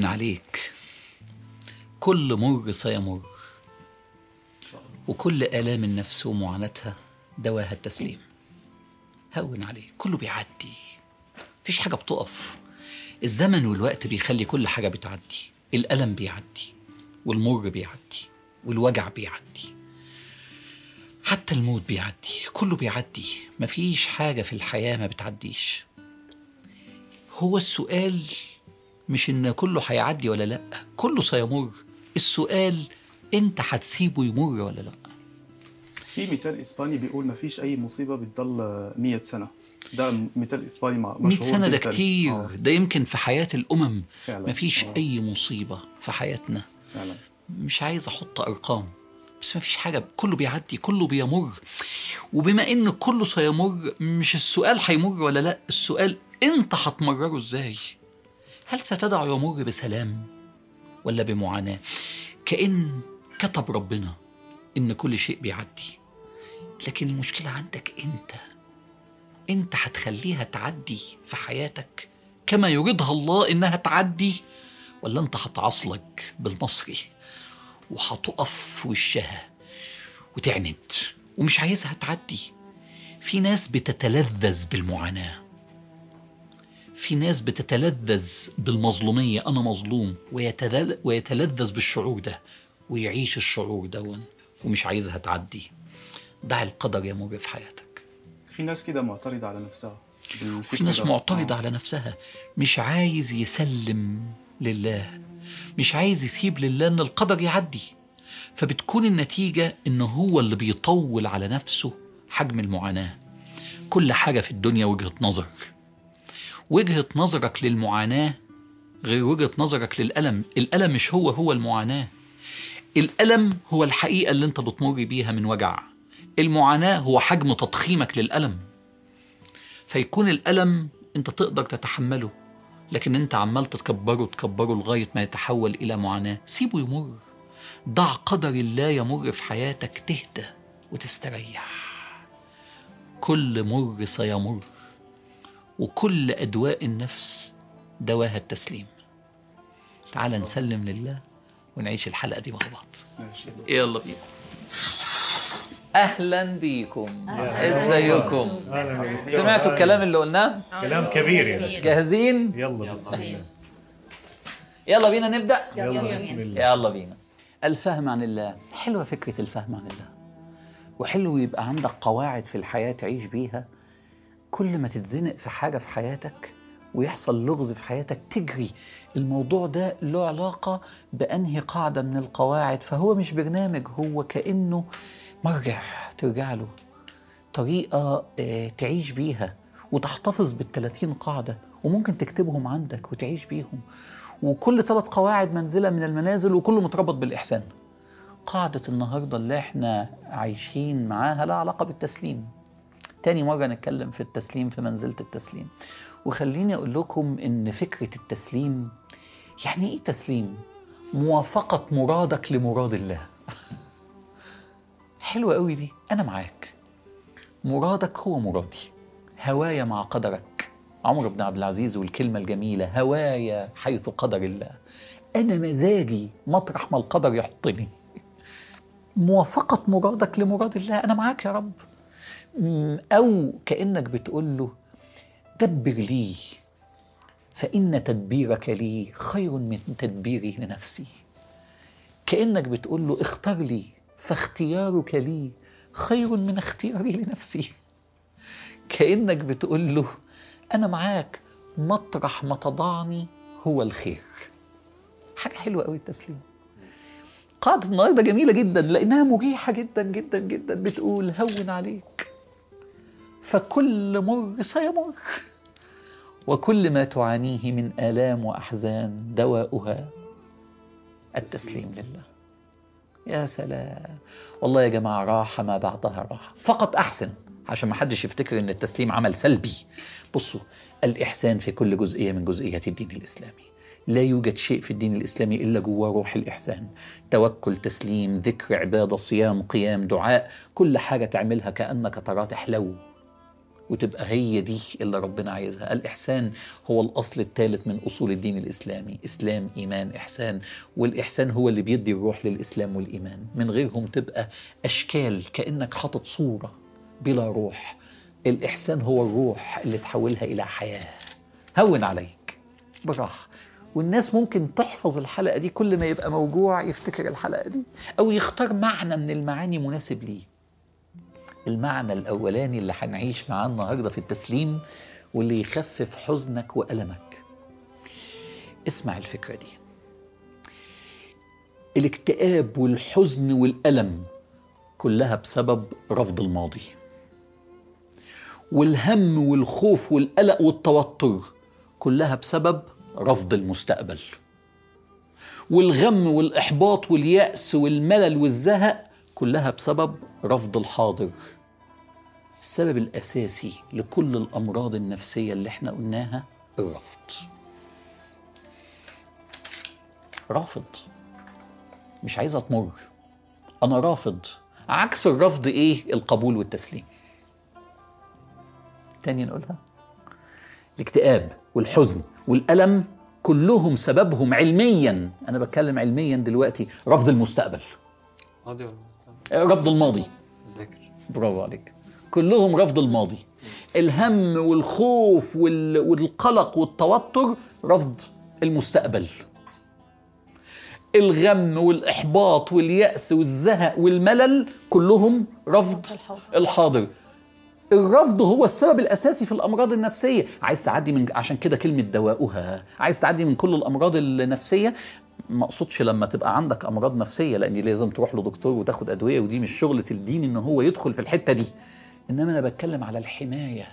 هون عليك. كل مر سيمر وكل آلام النفس ومعاناتها دواها التسليم. هون عليه كله بيعدي. مفيش حاجة بتقف. الزمن والوقت بيخلي كل حاجة بتعدي. الألم بيعدي والمر بيعدي والوجع بيعدي. حتى الموت بيعدي كله بيعدي. مفيش حاجة في الحياة ما بتعديش. هو السؤال مش إن كله هيعدي ولا لأ كله سيمر. السؤال إنت هتسيبه يمر ولا لأ؟ في مثال إسباني بيقول ما فيش أي مصيبة بتضل 100 سنة. ده مثال إسباني مع 100 مشهور سنة ده. كتير. آه، ده يمكن في حياة الأمم. فعلا. مفيش آه، أي مصيبة في حياتنا. فعلا. مش عايز أحط أرقام بس ما فيش حاجة. كله بيعدي كله بيمر. وبما إن كله سيمر مش السؤال هيمر ولا لأ السؤال إنت هتمرره إزاي؟ هل ستدع يمر بسلام ولا بمعاناة؟ كأن كتب ربنا إن كل شيء بيعدي. لكن المشكلة عندك أنت. أنت هتخليها تعدي في حياتك كما يريدها الله إنها تعدي ولا أنت هتعصلج بالمصري وهتقف في وشها وتعند ومش عايزها تعدي. في ناس بتتلذذ بالمعاناة. في ناس بتتلذذ بالمظلومية أنا مظلوم ويتلذذ بالشعور ده ويعيش الشعور دون ومش عايزها تعدي. دع القدر يمر في حياتك. في ناس كده معترضة على نفسها في ناس ده. معترضة آه. على نفسها. مش عايز يسلم لله. مش عايز يسيب لله إن القدر يعدي. فبتكون النتيجة إن هو اللي بيطول على نفسه حجم المعاناة. كل حاجة في الدنيا وجهة نظر. وجهة نظرك للمعاناة غير وجهة نظرك للألم. الألم مش هو هو المعاناة. الألم هو الحقيقة اللي انت بتمر بيها من وجع. المعاناة هو حجم تضخيمك للألم. فيكون الألم أنت تقدر تتحمله لكن أنت عمال تكبره تكبره لغاية ما يتحول إلى معاناة. سيبه يمر. ضع قدر الله يمر في حياتك تهدى وتستريح. كل مر سيمر. وكل أدواء النفس دواها التسليم. تعال نسلم لله ونعيش الحلقة دي مع بعض. يلا بينا. أهلا بيكم. إزيكم. سمعتوا الكلام اللي قلناه؟ كلام كبير يعني. جاهزين؟ يلا بسم الله. يلا بينا نبدأ. يلا بسم الله. يلا بينا. الفهم عن الله. حلوة فكرة الفهم عن الله. وحلو يبقى عندك قواعد في الحياة تعيش بيها. كل ما تتزنق في حاجة في حياتك ويحصل لغز في حياتك تجري. الموضوع ده له علاقة بأنهي قاعدة من القواعد. فهو مش برنامج هو كأنه مرجع ترجع له. طريقة آه، تعيش بيها. وتحتفظ بالتلاتين قاعدة. وممكن تكتبهم عندك وتعيش بيهم. وكل ثلاث قواعد منزلة من المنازل وكله متربط بالإحسان. قاعدة النهاردة اللي إحنا عايشين معاها لها علاقة بالتسليم. تاني مرة نتكلم في التسليم في منزلة التسليم. وخليني أقول لكم إن فكرة التسليم يعني إيه تسليم؟ موافقة مرادك لمراد الله. حلوة قوي دي. أنا معاك. مرادك هو مرادي. هوايا مع قدرك. عمر بن عبد العزيز والكلمة الجميلة هوايا حيث قدر الله. أنا مزاجي مطرح ما القدر يحطني. موافقة مرادك لمراد الله. أنا معاك يا رب. أو كأنك بتقول له دبر لي فإن تدبيرك لي خير من تدبيري لنفسي. كأنك بتقول له اختار لي فاختيارك لي خير من اختياري لنفسي. كأنك بتقول له أنا معاك مطرح ما تضعني هو الخير. حاجة حلوة قوي التسليم. قاعدة النهاردة جميلة جدا لأنها مريحة جدا جدا جدا بتقول هون عليك. فكل مر سيمر. وكل ما تعانيه من آلام وأحزان دواؤها التسليم لله. يا سلام. والله يا جماعة راحة ما بعدها راحة. فقط أحسن عشان ما حدش يفتكر إن التسليم عمل سلبي. بصوا الإحسان في كل جزئية من جزئيات الدين الإسلامي. لا يوجد شيء في الدين الإسلامي إلا جواه روح الإحسان. توكل تسليم ذكر عبادة صيام قيام دعاء كل حاجة تعملها كأنك تراه تحلو. وتبقى هي دي اللي ربنا عايزها. الإحسان هو الأصل الثالث من أصول الدين الإسلامي. إسلام إيمان إحسان. والإحسان هو اللي بيدي الروح للإسلام والإيمان. من غيرهم تبقى أشكال كأنك حاطط صورة بلا روح. الإحسان هو الروح اللي تحولها إلى حياة. هون عليك. براحة والناس ممكن تحفظ الحلقة دي كل ما يبقى موجوع يفتكر الحلقة دي أو يختار معنى من المعاني مناسب ليه المعنى الأولاني اللي هنعيش معاه النهاردة في التسليم واللي يخفف حزنك وألمك. اسمع الفكرة دي. الاكتئاب والحزن والألم كلها بسبب رفض الماضي. والهم والخوف والقلق والتوتر كلها بسبب رفض المستقبل. والغم والإحباط واليأس والملل والزهق كلها بسبب رفض الحاضر. السبب الأساسي لكل الأمراض النفسية اللي إحنا قلناها الرفض. رافض. مش عايزة تمر. أنا رافض. عكس الرفض إيه؟ القبول والتسليم. تاني نقولها. الاكتئاب والحزن والألم كلهم سببهم علميا. أنا بتكلم علميا دلوقتي. رفض المستقبل؟ رفض الماضي. ذاكر برافو عليك. كلهم رفض الماضي. الهم والخوف وال... والقلق والتوتر رفض المستقبل. الغم والإحباط واليأس والزهق والملل كلهم رفض الحاضر. الحاضر. الرفض هو السبب الأساسي في الأمراض النفسية. عايز تعدي من عشان كده كلمة دواؤها. عايز تعدي من كل الأمراض النفسية ما أقصدش لما تبقى عندك أمراض نفسية لأن لازم تروح لدكتور وتاخد أدوية ودي مش شغله الدين إن هو يدخل في الحتة دي. إنما أنا بتكلم على الحماية.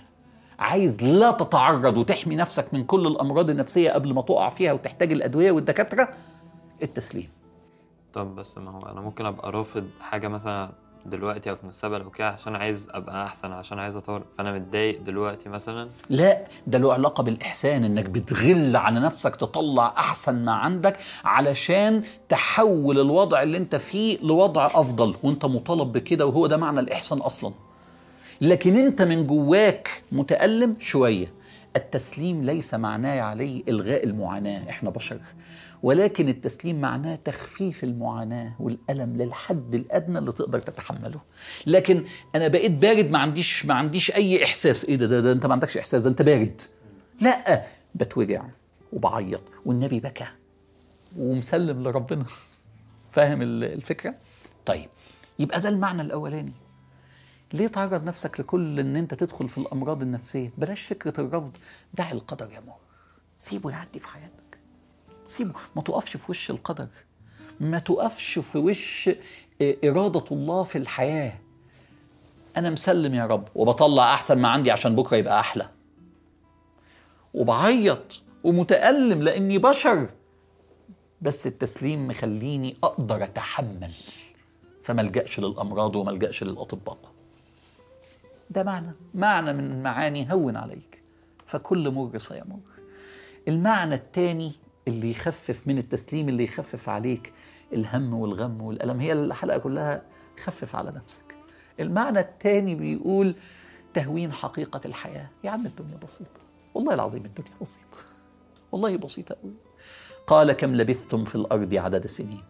عايز لا تتعرض وتحمي نفسك من كل الأمراض النفسية قبل ما تقع فيها وتحتاج الأدوية والدكاترة التسليم. طب بس ما هو أنا ممكن أبقى رافض حاجة مثلا دلوقتي أو في المستقبل أو كده عشان عايز أبقى أحسن عشان عايز أطور. فأنا متضايق دلوقتي مثلا. لا ده له علاقة بالإحسان إنك بتغل على نفسك تطلع أحسن ما عندك علشان تحول الوضع اللي أنت فيه لوضع أفضل. وأنت مطالب بكده وهو ده معنى الإحسان أصلا. لكن أنت من جواك متألم شوية. التسليم ليس معناه يا علي إلغاء المعاناة. إحنا بشر. ولكن التسليم معناه تخفيف المعاناة والألم للحد الأدنى اللي تقدر تتحمله. لكن أنا بقيت بارد ما عنديش ما عنديش أي إحساس. إيه ده ده, ده أنت ما عندكش إحساس؟ ده أنت بارد. لا بتوجع وبعيط والنبي بكى ومسلم لربنا. فاهم ال- الفكرة؟ طيب يبقى ده المعنى الأولاني. ليه تعرض نفسك لكل إن أنت تدخل في الأمراض النفسية؟ بلاش فكرة الرفض. دع القدر يمر سيبه يعدي في حياتك. سيبه ما تقفش في وش القدر. ما تقفش في وش آه، إرادة الله في الحياة. أنا مسلم يا رب وبطلع أحسن ما عندي عشان بكرة يبقى أحلى. وبعيط ومتألم لأني بشر. بس التسليم مخليني أقدر أتحمل. فما ألجأش للأمراض وما ألجأش للأطباء. ده معنى. معنى من معاني هون عليك. فكل مر سيمر. المعنى الثاني اللي يخفف من التسليم اللي يخفف عليك الهم والغم والألم. هي الحلقة كلها خفف على نفسك. المعنى الثاني بيقول تهوين حقيقة الحياة. يا عم الدنيا بسيطة. والله العظيم الدنيا بسيطة. والله بسيطة قوي قال كم لبثتم في الأرض عدد سنين؟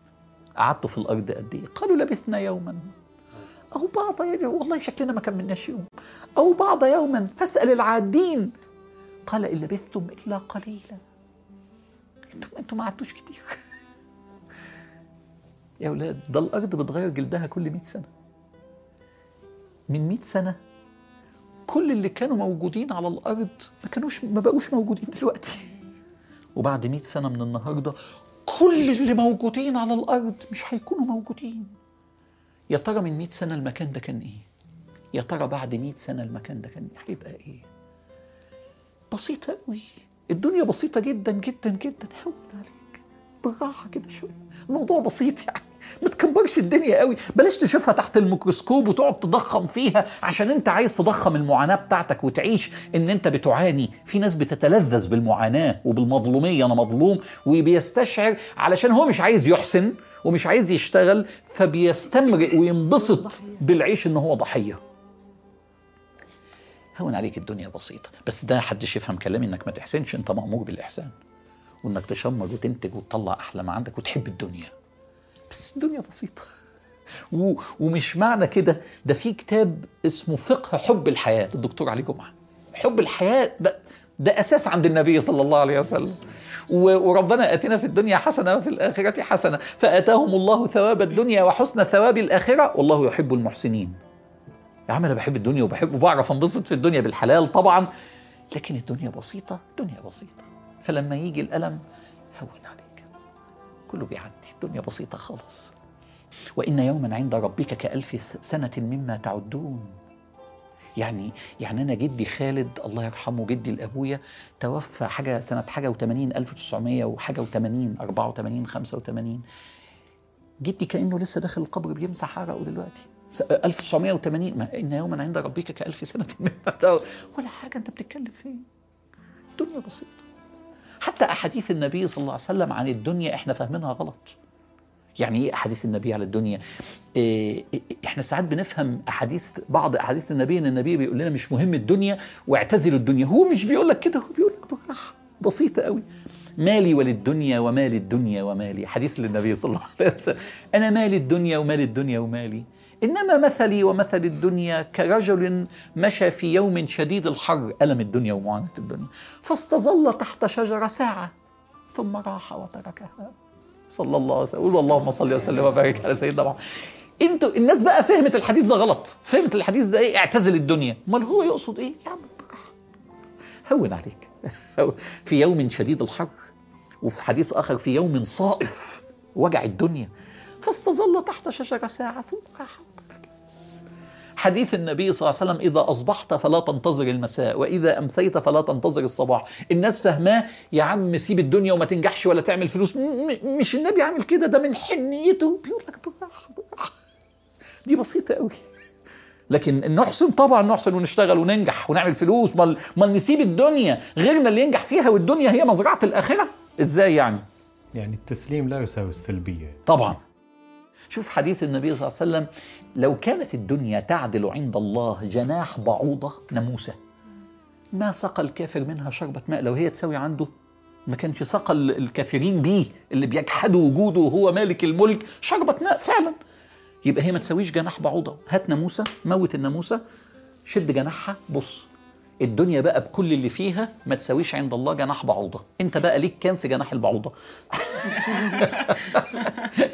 قعدتوا في الأرض قد إيه؟ قالوا لبثنا يوما. أو بعض يوم والله شكلنا ما كملناش يوم. أو بعض يوما فاسأل العادين. قال إن لبثتم إلا قليلا. أنتم أنتم ما قعدتوش كتير. يا أولاد ده الأرض بتغير جلدها كل 100 سنة. من 100 سنة كل اللي كانوا موجودين على الأرض ما كانوش ما بقوش موجودين دلوقتي. وبعد 100 سنة من النهارده كل اللي موجودين على الأرض مش هيكونوا موجودين. يا ترى من 100 سنة المكان ده كان إيه؟ يا ترى بعد 100 سنة المكان ده كان هيبقى إيه؟ بسيطة قوي الدنيا بسيطة جدا جدا جدا. هون عليك. بالراحة كده شوية. الموضوع بسيط يعني. ما تكبرش الدنيا قوي. بلاش تشوفها تحت الميكروسكوب وتقعد تضخم فيها عشان انت عايز تضخم المعاناة بتاعتك وتعيش إن انت بتعاني. في ناس بتتلذذ بالمعاناة وبالمظلومية. أنا مظلوم وبيستشعر علشان هو مش عايز يحسن ومش عايز يشتغل فبيستمرئ وينبسط بالعيش إن هو ضحية. هون عليك الدنيا بسيطة. بس ده حدش يفهم كلامي إنك ما تحسنش أنت مأمور بالإحسان. وإنك تشمر وتنتج وتطلع أحلى ما عندك وتحب الدنيا. بس الدنيا بسيطة. و... ومش معنى كده. ده في كتاب اسمه فقه حب الحياة للدكتور علي جمعة. حب الحياة ده ده أساس عند النبي صلى الله عليه وسلم. وربنا آتنا في الدنيا حسنة وفي الآخرة حسنة. فآتاهم الله ثواب الدنيا وحسن ثواب الآخرة والله يحب المحسنين. يا عم أنا بحب الدنيا وبحب وبعرف أنبسط في الدنيا بالحلال طبعا لكن الدنيا بسيطة الدنيا بسيطة. فلما يجي الألم هون عليك. كله بيعدي الدنيا بسيطة خالص وإن يوما عند ربك كألف سنة مما تعدون. يعني يعني أنا جدي خالد الله يرحمه جدي لأبويا توفى حاجة سنة حاجة و80 1900 وحاجة و80 84 85 جدي كأنه لسه داخل القبر بيمسح عرقه دلوقتي. 1980 ما إن يوما عند ربك كألف سنة مما ولا حاجة أنت بتتكلم فين الدنيا بسيطة. حتى أحاديث النبي صلى الله عليه وسلم عن الدنيا إحنا فاهمينها غلط. يعني إيه أحاديث النبي على الدنيا؟ إيه إيه- إحنا ساعات بنفهم أحاديث بعض أحاديث النبي إن النبي بيقول لنا مش مهم الدنيا واعتزلوا الدنيا. هو مش بيقول لك كده هو بيقول لك بالراحة. بسيطة قوي. مالي وللدنيا ومال الدنيا ومالي. حديث للنبي صلى الله عليه وسلم. أنا مال الدنيا ومال الدنيا ومالي. إنما مثلي ومثل الدنيا كرجل مشى في يوم شديد الحر. ألم الدنيا ومعاناة الدنيا. فاستظل تحت شجره ساعة ثم راح وتركها. صلى الله عليه وسلم. اللهم صل وسلم وبارك على سيدنا محمد. أنتوا الناس بقى فهمت الحديث ده غلط. فهمت الحديث ده إيه؟ اعتزل الدنيا. أمال هو يقصد إيه؟ يا عم. هون عليك. في يوم شديد الحر وفي حديث آخر في يوم صائف وجع الدنيا. فاستظل تحت شجره ساعة ثم راح حديث النبي صلى الله عليه وسلم إذا أصبحت فلا تنتظر المساء وإذا أمسيت فلا تنتظر الصباح. الناس فاهماه يا عم سيب الدنيا وما تنجحش ولا تعمل فلوس. مش النبي عامل كده ده من حنيته. بيقول لك دي بسيطة قوي لكن نحسن طبعا نحسن ونشتغل وننجح ونعمل فلوس. ما ما نسيب الدنيا غيرنا اللي ينجح فيها والدنيا هي مزرعة الآخرة. إزاي يعني؟ يعني التسليم لا يساوي السلبية. طبعا. شوف حديث النبي صلى الله عليه وسلم لو كانت الدنيا تعدل عند الله جناح بعوضة ناموسة ما سقى الكافر منها شربة ماء؟ لو هي تساوي عنده ما كانش سقى ال- الكافرين بيه اللي بيجحدوا وجوده وهو مالك الملك شربة ماء فعلا. يبقى هي ما تساويش جناح بعوضة. هات ناموسة موت الناموسة شد جناحها بص. الدنيا بقى بكل اللي فيها ما تساويش عند الله جناح بعوضة. انت بقى ليك كام في جناح البعوضة؟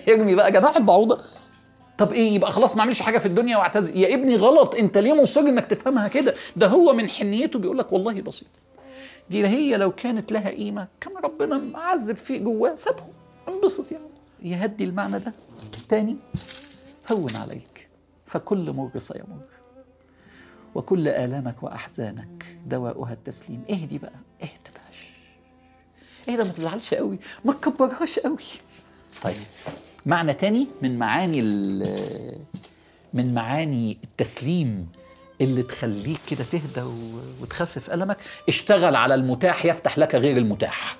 ارمي بقى جناح البعوضة. طب إيه يبقى خلاص ما اعملش حاجة في الدنيا واعتزل يا ابني غلط انت ليه مصر انك تفهمها كده؟ ده هو من حنيته بيقول لك والله بسيط. دي هي لو كانت لها قيمة كان ربنا معذب في جواه سابهم انبسط يعني. يهدي المعنى ده تاني. هون عليك. فكل مر سيمر وكل آلامك وأحزانك دواؤها التسليم. اهدي بقى اهدى بقى. اهدى ما تزعلش قوي ما تكبرهاش قوي. طيب معنى تاني من معاني من معاني التسليم اللي تخليك كده تهدى وتخفف ألمك اشتغل على المتاح يفتح لك غير المتاح.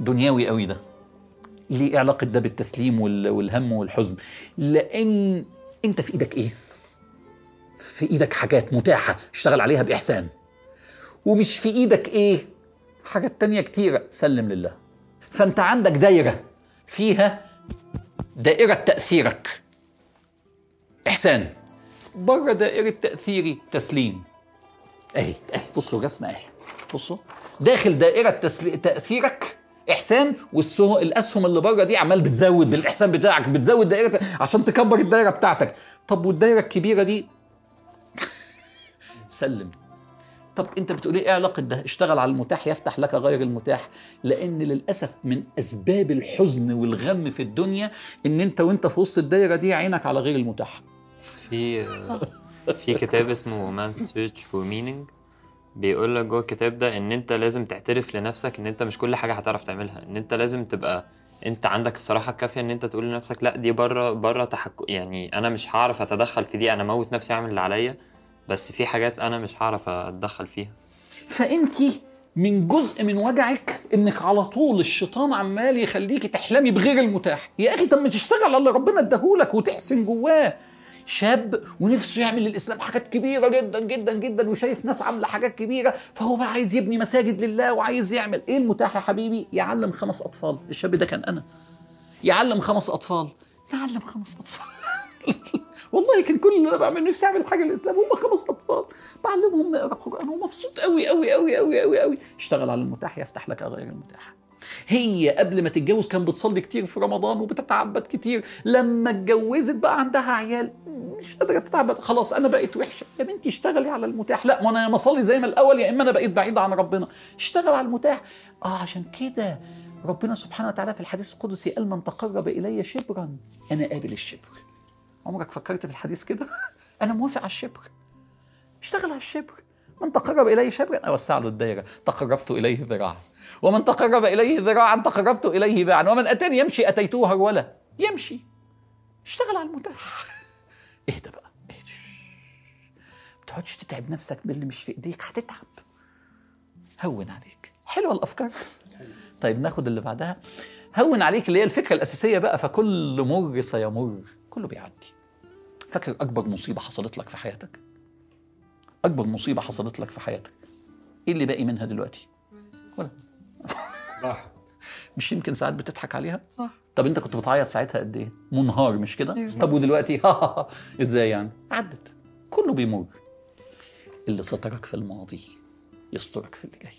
دنيوي قوي ده. ليه علاقة ده بالتسليم وال- والهم والحزن؟ لأن أنت في إيدك إيه؟ في إيدك حاجات متاحة اشتغل عليها بإحسان. ومش في إيدك إيه؟ حاجات تانية كتيرة. سلم لله. فأنت عندك دايرة فيها دائرة تأثيرك. إحسان. بره دائرة تأثيري تسليم. أهي. أهي بصوا الرسمة أهي. بصوا. داخل دائرة تسلي... تأثيرك إحسان والسهم الأسهم اللي بره دي عمال بتزود بالإحسان بتاعك بتزود دائرة عشان تكبر الدائرة بتاعتك. طب والدائرة الكبيرة دي سلم. طب انت بتقول إيه علاقة ده؟ اشتغل على المتاح يفتح لك غير المتاح. لأن للأسف من أسباب الحزن والغم في الدنيا إن أنت وأنت في وسط الدايرة دي عينك على غير المتاح. في في كتاب اسمه Man's Search for Meaning. بيقول لك جوه الكتاب ده إن أنت لازم تعترف لنفسك إن أنت مش كل حاجة هتعرف تعملها. إن أنت لازم تبقى أنت عندك الصراحة الكافية إن أنت تقول لنفسك لأ دي بره بره تحكم يعني أنا مش هعرف أتدخل في دي أنا موت نفسي أعمل اللي عليا. بس في حاجات أنا مش هعرف أتدخل فيها. فانت من جزء من وجعك إنك على طول الشيطان عمال يخليكي تحلمي بغير المتاح. يا أخي طب ما تشتغل على اللي ربنا اداهولك وتحسن جواه. شاب ونفسه يعمل للإسلام حاجات كبيرة جدا جدا جدا وشايف ناس عاملة حاجات كبيرة فهو بقى عايز يبني مساجد لله وعايز يعمل. إيه المتاح يا حبيبي؟ يعلم خمس أطفال. الشاب ده كان أنا. يعلم خمس أطفال. يعلم خمس أطفال. والله كان كل اللي أنا بعمل نفسي أعمل حاجة للإسلام هم خمس أطفال. بعلمهم نقرأ قرآن ومبسوط قوي قوي قوي قوي قوي قوي اشتغل على المتاح يفتح لك غير المتاح. هي قبل ما تتجوز كان بتصلي كتير في رمضان وبتتعبد كتير. لما اتجوزت بقى عندها عيال مش قادرة تتعبد. خلاص أنا بقيت وحشة. يا بنتي اشتغلي على المتاح. لا ما أنا يا ما أصلي زي ما الأول يا إما أنا بقيت بعيد عن ربنا. اشتغل على المتاح. آه عشان كده ربنا سبحانه وتعالى في الحديث القدسي قال من تقرب إلي شبرا أنا قابل الشبر. عمرك فكرت في الحديث كده؟ أنا موافق على الشبر. اشتغل على الشبر. من تقرب إليه شبرا أوسع له الدايرة. تقربت إليه ذراعا. ومن تقرب إليه ذراعا تقربت إليه باعا. ومن أتاني يمشي اتيته هروله يمشي. اشتغل على المتاح. اهدى بقى. اهدى. ما تقعدش تتعب نفسك باللي مش في إيديك هتتعب. هون عليك. حلوة الأفكار. طيب ناخد اللي بعدها. هون عليك اللي هي الفكرة الأساسية بقى فكل مر سيمر. كله بيعدي. فاكر أكبر مصيبة حصلت لك في حياتك؟ أكبر مصيبة حصلت لك في حياتك. إيه اللي باقي منها دلوقتي؟ ولا. راح مش يمكن ساعات بتضحك عليها؟ صح. طب أنت كنت بتعيط ساعتها قد إيه؟ منهار مش كده؟ طب ودلوقتي؟ إزاي يعني؟ عدت. كله بيمر. اللي سترك في الماضي يسترك في اللي جاي.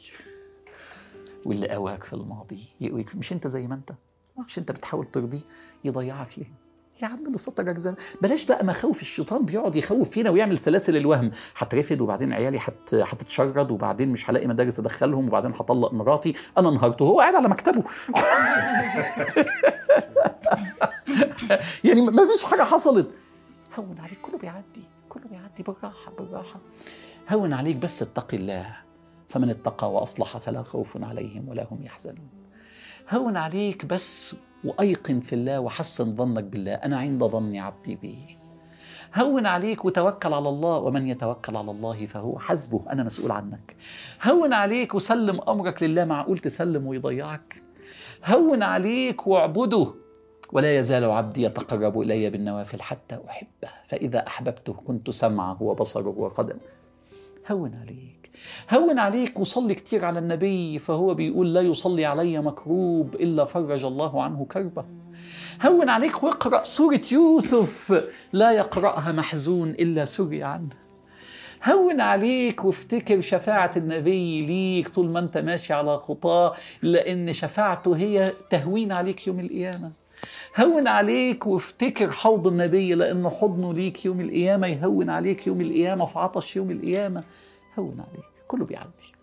واللي قواك في الماضي يقويك. مش أنت زي ما أنت؟ مش أنت بتحاول ترضيه؟ يضيعك ليه؟ يا عم اللي سترك زمان بلاش بقى مخاوف الشيطان بيقعد يخوف فينا ويعمل سلاسل الوهم. هترفد وبعدين عيالي هت... هتتشرد وبعدين مش هلاقي مدارس أدخلهم وبعدين هطلق مراتي. أنا انهارت وهو قاعد على مكتبه. يعني ما فيش حاجة حصلت. هون عليك كله بيعدي كله بيعدي بالراحة بالراحة. هون عليك بس اتقي الله. فمن اتقى وأصلح فلا خوف عليهم ولا هم يحزنون. هون عليك بس وأيقن في الله وحسن ظنك بالله. أنا عند ظن عبدي بي هون عليك وتوكل على الله ومن يتوكل على الله فهو حسبه. أنا مسؤول عنك. هون عليك وسلم أمرك لله معقول تسلم ويضيعك. هون عليك واعبده. ولا يزال عبدي يتقرب إلي بالنوافل حتى أحبه. فإذا أحببته كنت سمعه وبصره وقدمه. هون عليك. هون عليك وصلي كتير على النبي فهو بيقول لا يصلي علي مكروب إلا فرج الله عنه كربة. هون عليك واقرأ سورة يوسف لا يقرأها محزون إلا سري عنه. هون عليك وافتكر شفاعة النبي ليك طول ما أنت ماشي على خطاه لأن شفاعته هي تهوين عليك يوم القيامة. هون عليك وافتكر حوض النبي لأن حضنه ليك يوم القيامة يهون عليك يوم القيامة في عطش يوم القيامة. هون عليك كله بيعدي.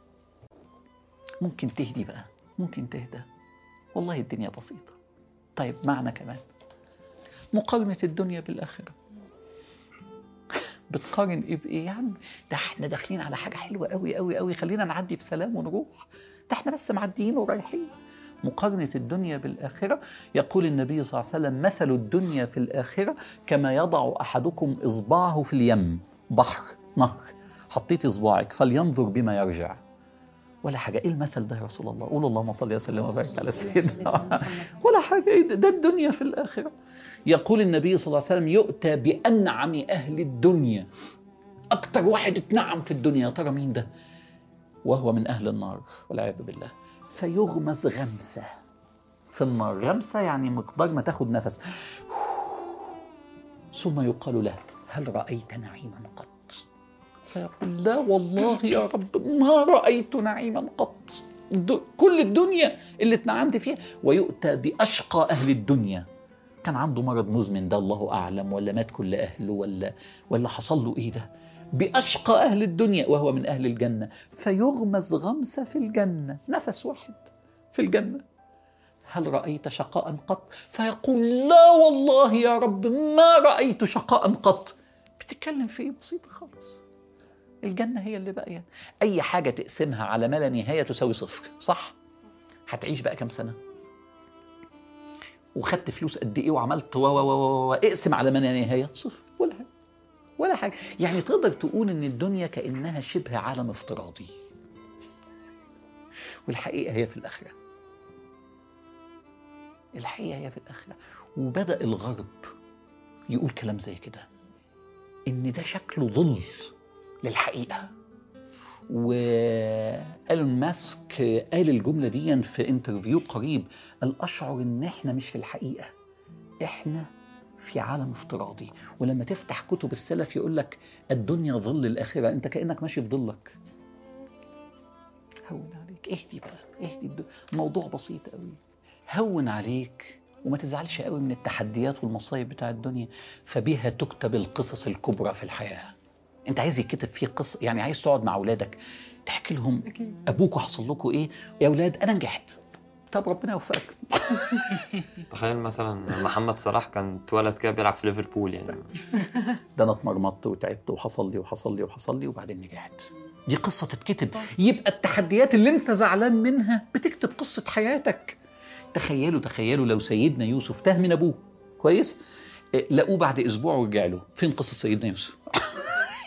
ممكن تهدي بقى. ممكن تهدى. والله الدنيا بسيطة. طيب معنى كمان. مقارنة الدنيا بالآخرة. بتقارن إيه بإيه؟ يا عم ده إحنا داخلين على حاجة حلوة قوي قوي قوي خلينا نعدي بسلام ونروح. ده إحنا بس معديين ورايحين. مقارنة الدنيا بالآخرة. يقول النبي صلى الله عليه وسلم مثل الدنيا في الآخرة كما يضع أحدكم إصبعه في اليم. بحر نهر. حطيت إصبعك فلينظر بما يرجع. ولا حاجة إيه المثل ده يا رسول الله؟ قول اللهم صل وسلم وبارك على سيدنا. ولا حاجة إيه ده, الدنيا في الآخرة. يقول النبي صلى الله عليه وسلم يؤتى بأنعم أهل الدنيا. أكتر واحد اتنعم في الدنيا يا ترى مين ده؟ وهو من أهل النار والعياذ بالله. فيغمس غمسة. في النار غمسة يعني مقدار ما تاخد نفس. ثم يقال له هل رأيت نعيما قط؟ فيقول لا والله يا رب ما رأيت نعيما قط. كل الدنيا اللي اتنعمت فيها. ويؤتى بأشقى أهل الدنيا. كان عنده مرض مزمن ده الله أعلم ولا مات كل أهله ولا ولا حصل له إيه ده؟ بأشقى أهل الدنيا وهو من أهل الجنة. فيغمز غمسة في الجنة نفس واحد في الجنة. هل رأيت شقاء قط؟ فيقول لا والله يا رب ما رأيت شقاء قط. بتتكلم في إيه؟ بسيطة خالص. الجنة هي اللي باقية. أي حاجة تقسمها على ما لا نهاية تساوي صفر. صح؟ هتعيش بقى كام سنة؟ وخدت فلوس قد إيه وعملت و و و اقسم على ما لا نهاية صفر. ولا حاجة. ولا حاجة. يعني تقدر تقول إن الدنيا كأنها شبه عالم افتراضي. والحقيقة هي في الآخرة. الحقيقة هي في الآخرة. وبدأ الغرب يقول كلام زي كده. إن ده شكله ظل للحقيقة. وإيلون ماسك قال الجملة دي في انترفيو قريب قال اشعر إن إحنا مش في الحقيقة إحنا في عالم افتراضي. ولما تفتح كتب السلف يقول لك الدنيا ظل الآخرة أنت كأنك ماشي في ظلك. هون عليك. اهدي بقى اهدي الموضوع بسيط قوي. هون عليك وما تزعلش قوي من التحديات والمصايب بتاع الدنيا فبها تكتب القصص الكبرى في الحياة. انت عايز يتكتب فيه قصة يعني عايز تقعد مع أولادك تحكي لهم ابوكوا حصل لكم إيه؟ يا أولاد أنا نجحت. طب ربنا يوفقك. تخيل مثلا محمد صلاح كان اتولد كده بيلعب في ليفربول يعني. ده أنا اتمرمطت وتعبت وحصل لي وحصل لي وحصل لي وبعدين نجحت. دي قصة تتكتب. يبقى التحديات اللي أنت زعلان منها بتكتب قصة حياتك. تخيلوا تخيلوا لو سيدنا يوسف تاه من أبوه. كويس؟ لقوه بعد أسبوع ورجع له. فين قصة سيدنا يوسف؟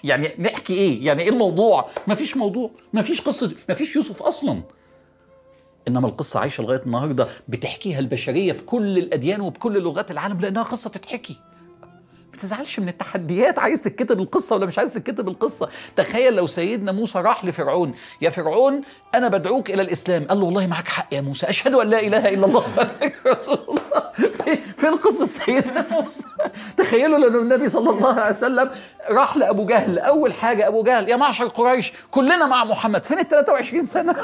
يعني نحكي إيه؟ يعني إيه الموضوع؟ مفيش موضوع مفيش قصة مفيش يوسف أصلا. إنما القصة عايشة لغاية النهارده بتحكيها البشرية في كل الأديان وبكل لغات العالم لأنها قصة تتحكي. ما تزعلش من التحديات عايز تكتب القصة ولا مش عايز تكتب القصة؟ تخيل لو سيدنا موسى راح لفرعون يا فرعون أنا بدعوك إلى الإسلام. قال له والله معك حق يا موسى أشهد أن لا إله إلا الله. رسول الله. فين قصه سيدنا موسى. تخيلوا لو النبي صلى الله عليه وسلم راح لأبو جهل. أول حاجة أبو جهل يا معشر قريش كلنا مع محمد. فين ال 23 سنة؟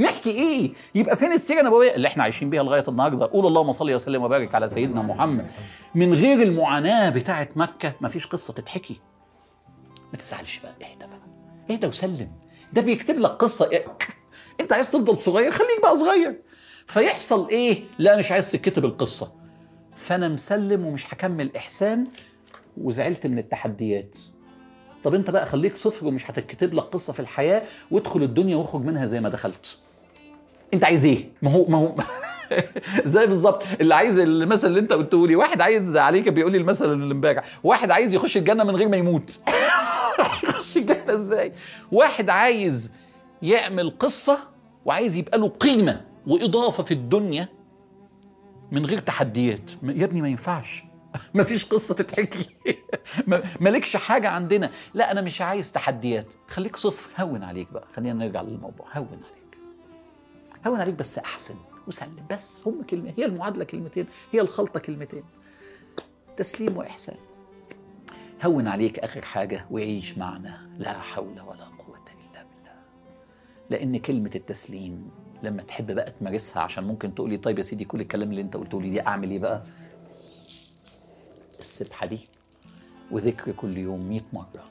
نحكي إيه؟ يبقى فين السيره النبوية اللي إحنا عايشين بيها لغاية النهارده؟ قول اللهم صل وسلم وبارك على سيدنا محمد. من غير المعاناة بتاعه مكة مفيش قصة تتحكي. ما تزعلش بقى اهدى بقى اهدى وسلم. ده بيكتب لك قصة انت عايز تفضل صغير خليك بقى صغير. فيحصل إيه؟ لا مش عايز تكتب القصة. فانا مسلم ومش هكمل إحسان وزعلت من التحديات. طب انت بقى خليك صفر ومش هتكتب لك قصة في الحياة وادخل الدنيا واخرج منها زي ما دخلت. انت عايز إيه؟ ما هو ما هو زي بالظبط. اللي عايز المثل اللي انت قلته لي واحد عايز عليك بيقول لي المثل اللي امبارح واحد عايز يخش الجنة من غير ما يموت. يخش الجنة إزاي؟ واحد عايز يعمل قصة وعايز يبقى له قيمة وإضافة في الدنيا من غير تحديات. يا ابني ما ينفعش. ما فيش قصة تتحكي. ما- مالكش حاجة عندنا. لا أنا مش عايز تحديات. خليك صفر هون عليك بقى. خلينا نرجع للموضوع. هون عليك. هون عليك بس أحسن. وسلم. بس هم كلمة هي المعادلة كلمتين هي الخلطة كلمتين. تسليم وإحسان. هون عليك آخر حاجة وعيش معنا. لا حول ولا قوة إلا بالله. لأن كلمة التسليم لما تحب بقى تمارسها عشان ممكن تقولي طيب يا سيدي كل الكلام اللي أنت قلته لي دي أعمل إيه بقى؟ السبحة دي وذكر كل يوم 100 مرة.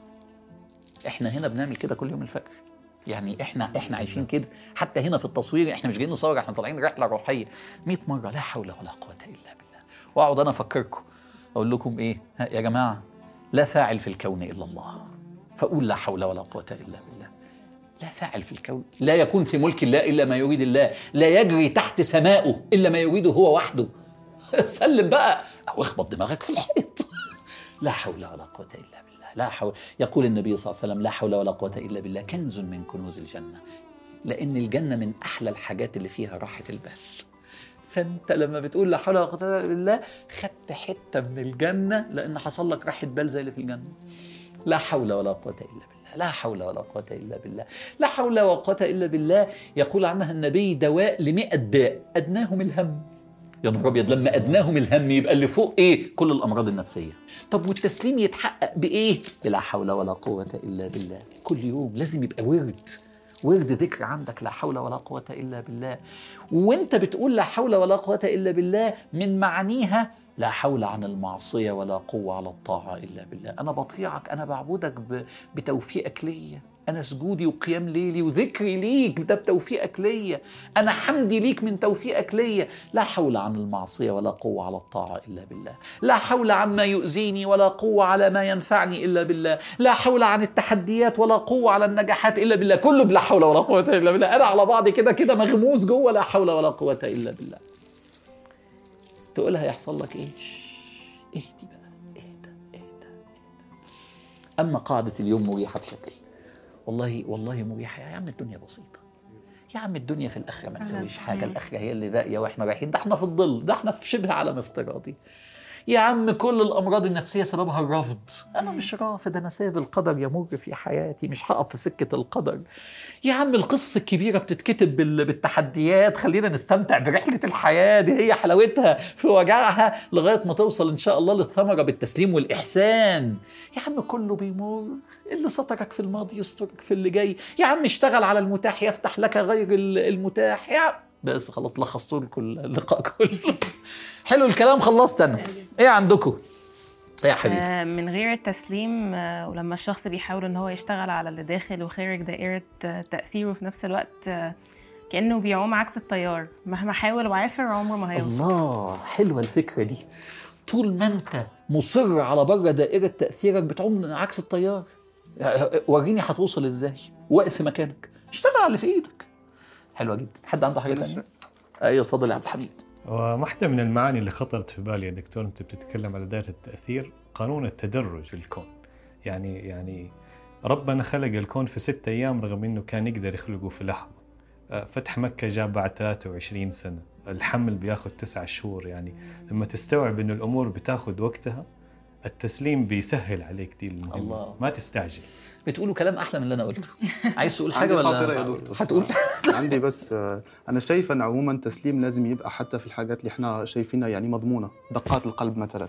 إحنا هنا بنعمل كده كل يوم الفجر. يعني إحنا إحنا عايشين كده. حتى هنا في التصوير إحنا مش جايين نصور إحنا طالعين رحلة روحية. 100 مرة لا حول ولا قوة إلا بالله. وأقعد أنا أفكركم أقول لكم إيه؟ يا جماعة لا فاعل في الكون إلا الله. فقول لا حول ولا قوة إلا بالله. لا فاعل في الكون. لا يكون في ملك الله إلا ما يريد الله. لا يجري تحت سمائه إلا ما يريده هو وحده. سلم بقى. أو اخبط دماغك في الحيط. لا حول ولا قوة إلا بالله. لا حول. يقول النبي صلى الله عليه وسلم لا حول ولا قوة إلا بالله. كنز من كنوز الجنة. لأن الجنة من أحلى الحاجات اللي فيها راحة البال. فأنت لما بتقول لا حول ولا قوة إلا بالله خدت حتة من الجنة لأن حصل لك راحة بال زي اللي في الجنة. لا حول ولا قوة إلا بالله. لا حول ولا قوة إلا بالله. لا حول ولا قوة إلا بالله. يقول عنها النبي دواء لمئة داء. أدناهم الهم. يا نهار أبيض لما أدناهم الهم يبقى اللي فوق إيه؟ كل الأمراض النفسية. طب والتسليم يتحقق بإيه؟ لا حول ولا قوة إلا بالله. كل يوم لازم يبقى ورد. ورد ذكر عندك لا حول ولا قوة إلا بالله. وأنت بتقول لا حول ولا قوة إلا بالله من معانيها لا حول عن المعصية ولا قوة على الطاعة إلا بالله. أنا بطيعك أنا بعبدك بتوفيقك ليا. أنا سجودي وقيام ليلي وذكري ليك ده بتوفيقك ليا. أنا حمدي ليك من توفيقك ليا. لا حول عن المعصية ولا قوة على الطاعة إلا بالله. لا حول عما يؤذيني ولا قوة على ما ينفعني إلا بالله. لا حول عن التحديات ولا قوة على النجاحات إلا بالله. كله بلا حول ولا قوة إلا بالله. أنا على بعضي كده كده مغموس جوه. لا حول ولا قوة إلا بالله. تقولها يحصل لك إيه؟ اهدي بقى. اهدى اهدى اهدى. أما قاعدة اليوم مريحة بشكل والله والله مريحة. يا عم الدنيا بسيطة. يا عم الدنيا في الآخرة ما تسويش حاجة. الآخرة هي اللي باقيه وإحنا رايحين. ده إحنا في الظل. ده إحنا في شبه عالم افتراضي. يا عم كل الأمراض النفسية سببها الرفض أنا مش رافض أنا سايب القدر يمر في حياتي مش هقف في سكة القدر. يا عم القصص الكبيرة بتتكتب بال- بالتحديات خلينا نستمتع برحلة الحياة دي هي حلاوتها في وجعها لغاية ما توصل إن شاء الله للثمرة بالتسليم والإحسان. يا عم كله بيمر. اللي سترك في الماضي يسترك في اللي جاي. يا عم اشتغل على المتاح يفتح لك غير ال- المتاح. يا عم بس خلاص لخصتوا لكم اللقاء كله. حلو الكلام خلصت أنا إيه عندكم؟ إيه يا حبيبي؟ آه، من غير التسليم آه، ولما الشخص بيحاول إن هو يشتغل على اللي داخل وخارج دائرة آه، تأثيره في نفس الوقت كأنه بيعوم عكس التيار. مهما حاول وعافر عمره ما هيوصل. الله حلوة الفكرة دي. طول ما أنت مصر على بره دائرة تأثيرك بتعوم عكس التيار وريني هتوصل إزاي. واقف في مكانك. اشتغل على اللي في إيدك. حلوة جدا. حد عنده حاجة ثانية أيوه اتفضل يا عبد الحميد. وواحدة من المعاني اللي خطرت في بالي يا دكتور أنت بتتكلم على دائرة التأثير قانون التدرج في الكون. يعني يعني ربنا خلق الكون في ستة أيام رغم أنه كان يقدر يخلقه في لحظة. آه، فتح مكة جاء بعد 23 سنة. الحمل بياخذ تسعة شهور. يعني لما تستوعب أنه الأمور بتاخذ وقتها التسليم بيسهل عليك دي المهمة. الله. ما تستعجل. بتقولوا كلام أحلى من اللي أنا قلته. عايز تقول حاجة ولا خاطرة يا دكتور؟ هتقول. عندي بس آه، أنا شايف أن عموما التسليم لازم يبقى حتى في الحاجات اللي إحنا شايفينها يعني مضمونة. دقات القلب مثلا.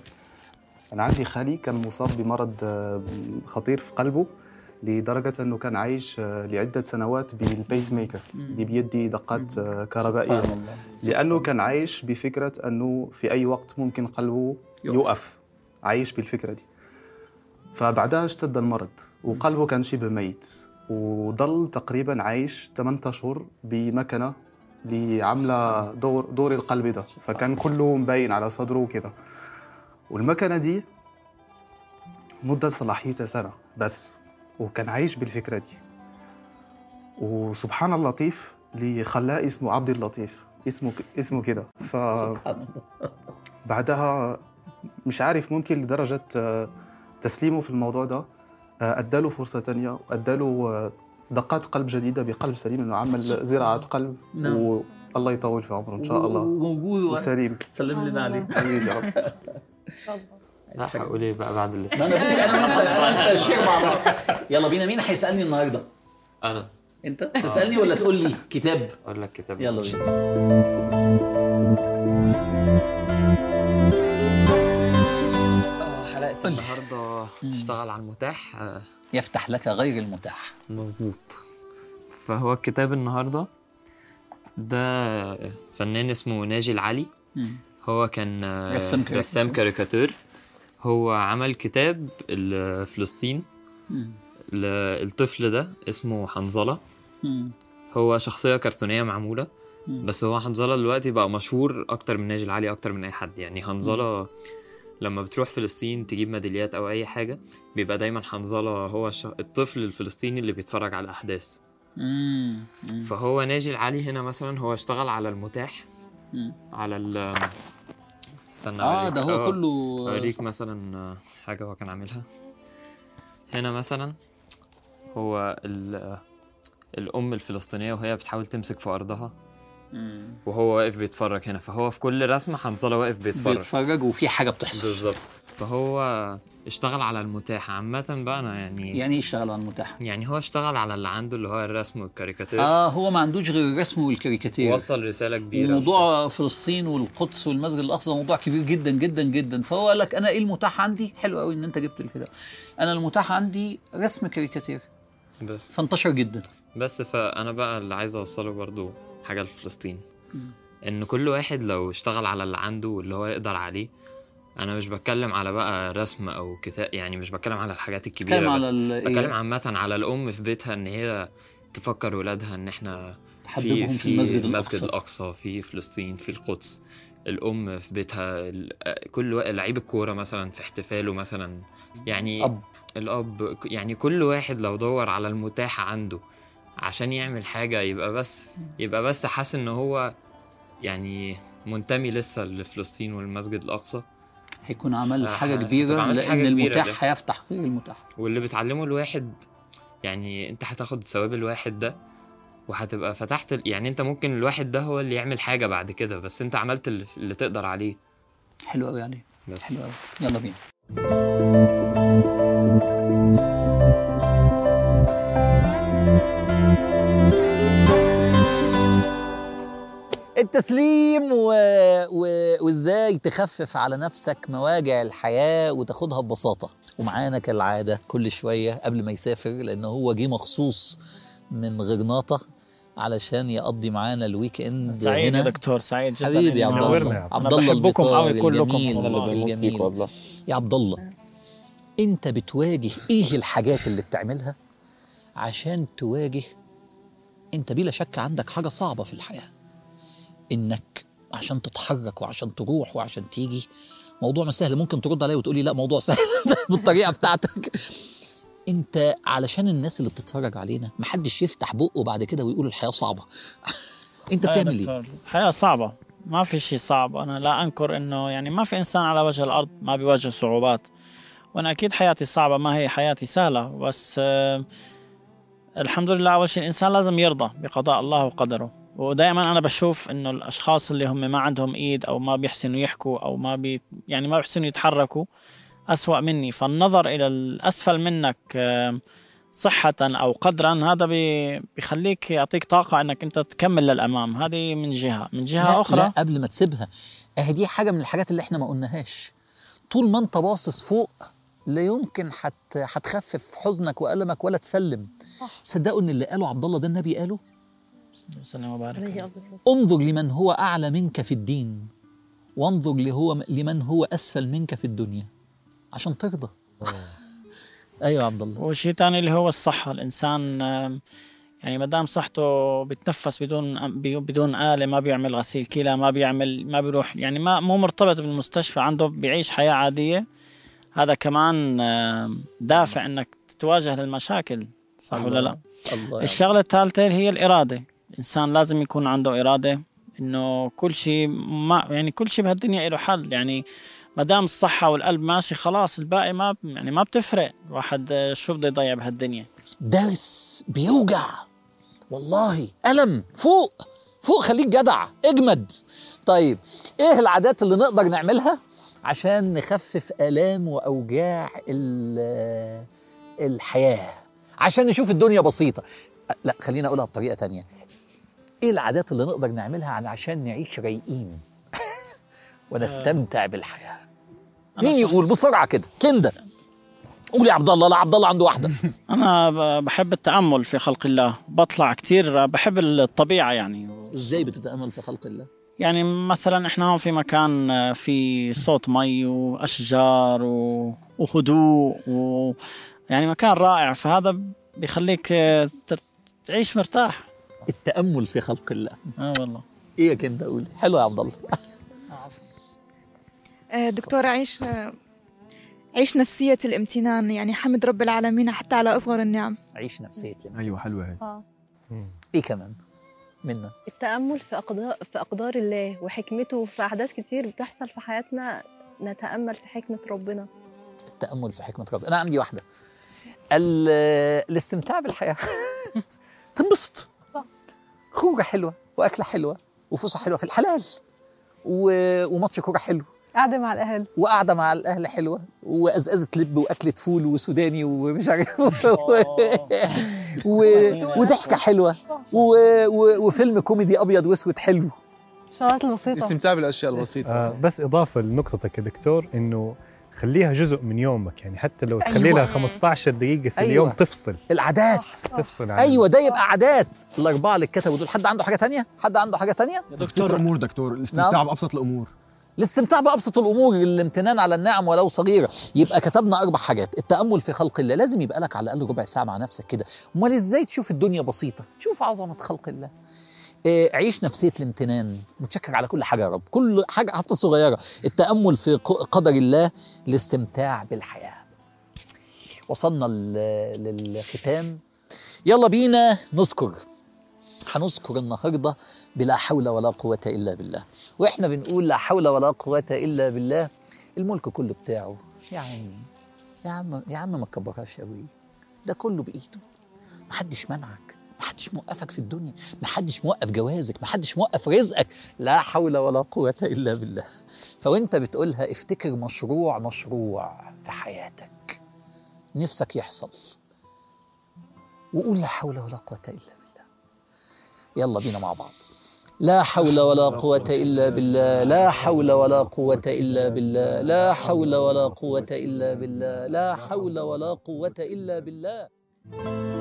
أنا عندي خالي كان مصاب بمرض آه، خطير في قلبه لدرجة أنه كان عايش آه، لعدة سنوات بالبيس ميكر اللي بيدي دقات كهربائية. سبحان الله. لأنه كان عايش بفكرة أنه في أي وقت ممكن قلبه يقف. عايش بالفكرة دي. فبعدها اشتد المرض وقلبه كان شبه ميت وضل تقريبا عايش 8 أشهر بمكنة اللي عاملة دور دور القلب ده. فكان كله مبين على صدره وكده. والمكنة دي مدة صلاحيتها سنة بس وكان عايش بالفكرة دي. وسبحان اللطيف اللي خلاه اسمه عبد اللطيف. اسمه اسمه كده. ف بعدها مش عارف ممكن لدرجة آه، تسليمه في الموضوع ده آه، أداله فرصة تانية واداله آه، دقات قلب جديدة بقلب سليم إنه عمل زراعة قلب نعم. والله يطول في عمره إن شاء الله. وموجود وسليم. سلم لنا عليه. حبيبي يا رب. لا هقول إيه بقى بعد اللي أنا بقول أنا أنا الشيخ مع بعض يلا بينا مين هيسألني النهارده؟ أنا. أنت؟ تسألني ولا تقول لي كتاب؟ أقول لك كتاب. يلا بينا. حلقه النهارده اشتغل على المتاح. آه، يفتح لك غير المتاح. مظبوط. فهو الكتاب النهارده ده فنان اسمه ناجي العلي. هو كان آه، رسام كاريكاتير. رسام كاريكاتير هو عمل كتاب لفلسطين. الطفل ده اسمه حنظلة. هو شخصية كرتونية معمولة. بس هو حنظلة دلوقتي بقى مشهور أكتر من ناجي العلي أكتر من أي حد. يعني حنظلة لما بتروح فلسطين تجيب ميداليات أو أي حاجة بيبقى دايما حنظلة هو الطفل الفلسطيني اللي بيتفرج على الأحداث مم. فهو ناجي العلي هنا مثلا هو اشتغل على المتاح مم. على ال استنى آه. ده هو آه. كله أوريك مثلا آه، حاجة هو كان عاملها هنا مثلا هو ال- الأم الفلسطينية وهي بتحاول تمسك في أرضها. وهو واقف بيتفرج هنا فهو في كل رسمة حنظلة واقف بيتفرج. بيتفرج وفي حاجة بتحصل. بالظبط. فهو اشتغل على المتاح. عامة بقى أنا يعني يعني إيه يشتغل على المتاح؟ يعني هو اشتغل على اللي عنده اللي هو الرسم والكاريكاتير. آه هو ما عندوش غير الرسم والكاريكاتير. وصل رسالة كبيرة موضوع فلسطين والقدس والمسجد الأقصى موضوع كبير جدا جدا جدا. فهو قال لك أنا إيه المتاح عندي؟ حلو قوي إن أنت جبت الكتاب أنا المتاح عندي رسم كاريكاتير. بس. فانتشر جدا. بس فأنا بقى اللي عايز أوصله برضو حاجة لفلسطين إن كل واحد لو اشتغل على اللي عنده واللي هو يقدر عليه أنا مش بتكلم على بقى رسم أو كتاب يعني مش بتكلم على الحاجات الكبيرة بتكلم بس على ال- بتكلم إيه؟ عامة على الأم في بيتها إن هي تفكر ولادها إن إحنا تحببهم في المسجد الأقصى. المسجد الأقصى في فلسطين في القدس الأم في بيتها كل لعيب الكورة مثلا في احتفاله مثلا يعني أب. الأب يعني كل واحد لو دور على المتاح عنده عشان يعمل حاجة يبقى بس يبقى بس حاسس إن هو يعني منتمي لسه لفلسطين والمسجد الأقصى. هيكون عمل حاجة كبيرة عملت لأن حاجة كبيرة المتاح. هيفتح غير المتاح. واللي بتعلمه الواحد يعني أنت هتاخد ثواب الواحد ده وهتبقى فتحت يعني أنت ممكن الواحد ده هو اللي يعمل حاجة بعد كده بس أنت عملت اللي, تقدر عليه. حلو قوي عليه. بس. حلو قوي يلا بينا. التسليم و... و... وازاي تخفف على نفسك مواجع الحياة وتاخدها ببساطة. ومعانا كالعادة كل شوية قبل ما يسافر لأنه هو جه مخصوص من غرناطة علشان يقضي معانا الويك إند سعيد يا هنا. دكتور سعيد جدا حبيبي يا عبد الله. يا عبد الله بحبكم قوي كلكم. الجميل والله. يا عبد الله أنت بتواجه إيه الحاجات اللي بتعملها عشان تواجه؟ أنت بلا شك عندك حاجة صعبة في الحياة. إنك عشان تتحرك وعشان تروح وعشان تيجي. موضوع مش سهل. ممكن ترد عليا وتقولي لا موضوع سهل بالطريقة بتاعتك. أنت علشان الناس اللي بتتفرج علينا محدش يفتح بقه بعد كده ويقول الحياة صعبة. أنت بتعمل إيه؟ دكتور، الحياة صعبة. ما في شيء صعب. أنا لا أنكر إنه يعني ما في إنسان على وجه الأرض ما بيواجه صعوبات. وأنا أكيد حياتي صعبة ما هي حياتي سهلة. بس آه، الحمد لله أول شيء الإنسان لازم يرضى بقضاء الله وقدره. ودائما أنا بشوف إنه الأشخاص اللي هم ما عندهم إيد أو ما بيحسنوا يحكوا أو ما بي يعني ما بيحسنوا يتحركوا أسوأ مني. فالنظر إلى الأسفل منك صحة أو قدرا هذا بي- بيخليك يعطيك طاقة أنك أنت تكمل للأمام. هذه من جهة. من جهة لا أخرى لا قبل ما تسيبها اهي دي حاجة من الحاجات اللي إحنا ما قلناهاش. طول ما أنت باصص فوق لا يمكن حت هتخفف حزنك وألمك ولا تسلم. صدقوا إن اللي قاله عبد الله ده النبي قاله؟ وسلم. وبارك انظر لمن هو أعلى منك في الدين. وانظر لهو لمن هو أسفل منك في الدنيا. عشان ترضى. أيوه يا عبد الله. وشيء ثاني اللي هو الصحة. الإنسان يعني ما دام صحته بيتنفس بدون بدون آلة ما بيعمل غسيل كلى ما بيعمل ما بيروح يعني ما مو مرتبط بالمستشفى عنده بيعيش حياة عادية هذا كمان دافع إنك تتواجه للمشاكل صح ولا لا؟ الله الشغلة الثالثة هي الإرادة. الإنسان لازم يكون عنده إرادة إنه كل شيء ما يعني كل شيء بهالدنيا له حل. يعني ما دام الصحة والقلب ماشي خلاص الباقي ما يعني ما بتفرق. الواحد آه، شو بده يضيع بهالدنيا؟ درس بيوجع. والله ألم فوق فوق خليك جدع اجمد. طيب إيه العادات اللي نقدر نعملها عشان نخفف آلام وأوجاع ال- الحياة؟ عشان نشوف الدنيا بسيطة. لا خلينا أقولها بطريقة تانية. إيه العادات اللي نقدر نعملها عشان نعيش رايقين؟ ونستمتع بالحياة. أنا مين يقول بسرعة كده؟ كندا قول يا عبد الله لا عبد الله عنده واحدة. أنا ب- بحب التأمل في خلق الله. بطلع كتير بحب الطبيعة يعني. إزاي بتتأمل في خلق الله؟ يعني مثلا إحنا هون في مكان آه، في صوت مي وأشجار. وهدوء و... يعني مكان رائع. فهذا بيخليك آه، تعيش مرتاح. التأمل في خلق الله. آه والله. إيه يا كندا قولي حلو يا عبد الله. آه، دكتورة عيش عيش نفسية الامتنان يعني حمد رب العالمين حتى على أصغر النعم. عيش نفسية لما أيوه حلوة هي. آه. إيه كمان؟ منا التأمل في أقدار في أقدار الله وحكمته في أحداث كتير بتحصل في حياتنا نتأمل في حكمة ربنا. التأمل في حكمة ربنا. أنا عندي واحدة. ال- الاستمتاع بالحياة. تنبسط. خروجة حلوة وأكلة حلوة وفسحة حلوة في الحلال و... وماتش كورة حلو. قاعدة مع الأهل. وقعدة مع الأهل حلوة. وأزأزة لب وأكلة فول وسوداني ومش عارف و... وضحكة حلوة. و... و... وفيلم كوميدي أبيض وأسود حلو. الشغلات البسيطة الاستمتاع بالأشياء البسيطة. آه بس إضافة لنقطتك يا دكتور إنه خليها جزء من يومك يعني حتى لو تخلي أيوة. لها 15 دقيقة في أيوة. اليوم تفصل. العادات. تفصل عن أيوه ده يبقى عادات. الاربعه اللي اتكتبوا دول حد عنده حاجة تانية؟ حد عنده حاجة تانية؟ يا دكتور. امور دكتور. الاستمتاع نعم. بأبسط الأمور. الاستمتاع بأبسط الأمور الامتنان على النعم ولو صغيرة. يبقى كتبنا أربع حاجات. التأمل في خلق الله. لازم يبقى لك على الأقل ربع ساعة مع نفسك كده. أمال إزاي تشوف الدنيا بسيطة؟ شوف عظمة خلق الله. إيه، عيش نفسية الامتنان. متشكر على كل حاجة يا رب. كل حاجة حتى صغيرة. التأمل في قدر الله الاستمتاع بالحياة. وصلنا لل- للختام. يلا بينا نذكر. هنذكر النهارده بلا حول ولا قوة إلا بالله. وإحنا بنقول لا حول ولا قوة إلا بالله. الملك كله بتاعه. يا عم يا عم يا عم ما تكبرهاش قوي ده كله بإيده. محدش منعك. محدش موقفك في الدنيا محدش موقف جوازك محدش موقف رزقك. لا حول ولا قوة إلا بالله. فوأنت بتقولها افتكر مشروع مشروع في حياتك. نفسك يحصل. وقول لا حول ولا قوة إلا بالله. يلا بينا مع بعض. لا حول ولا قوة إلا بالله. لا حول ولا قوة إلا بالله. لا حول ولا قوة إلا بالله. لا حول ولا قوة إلا بالله.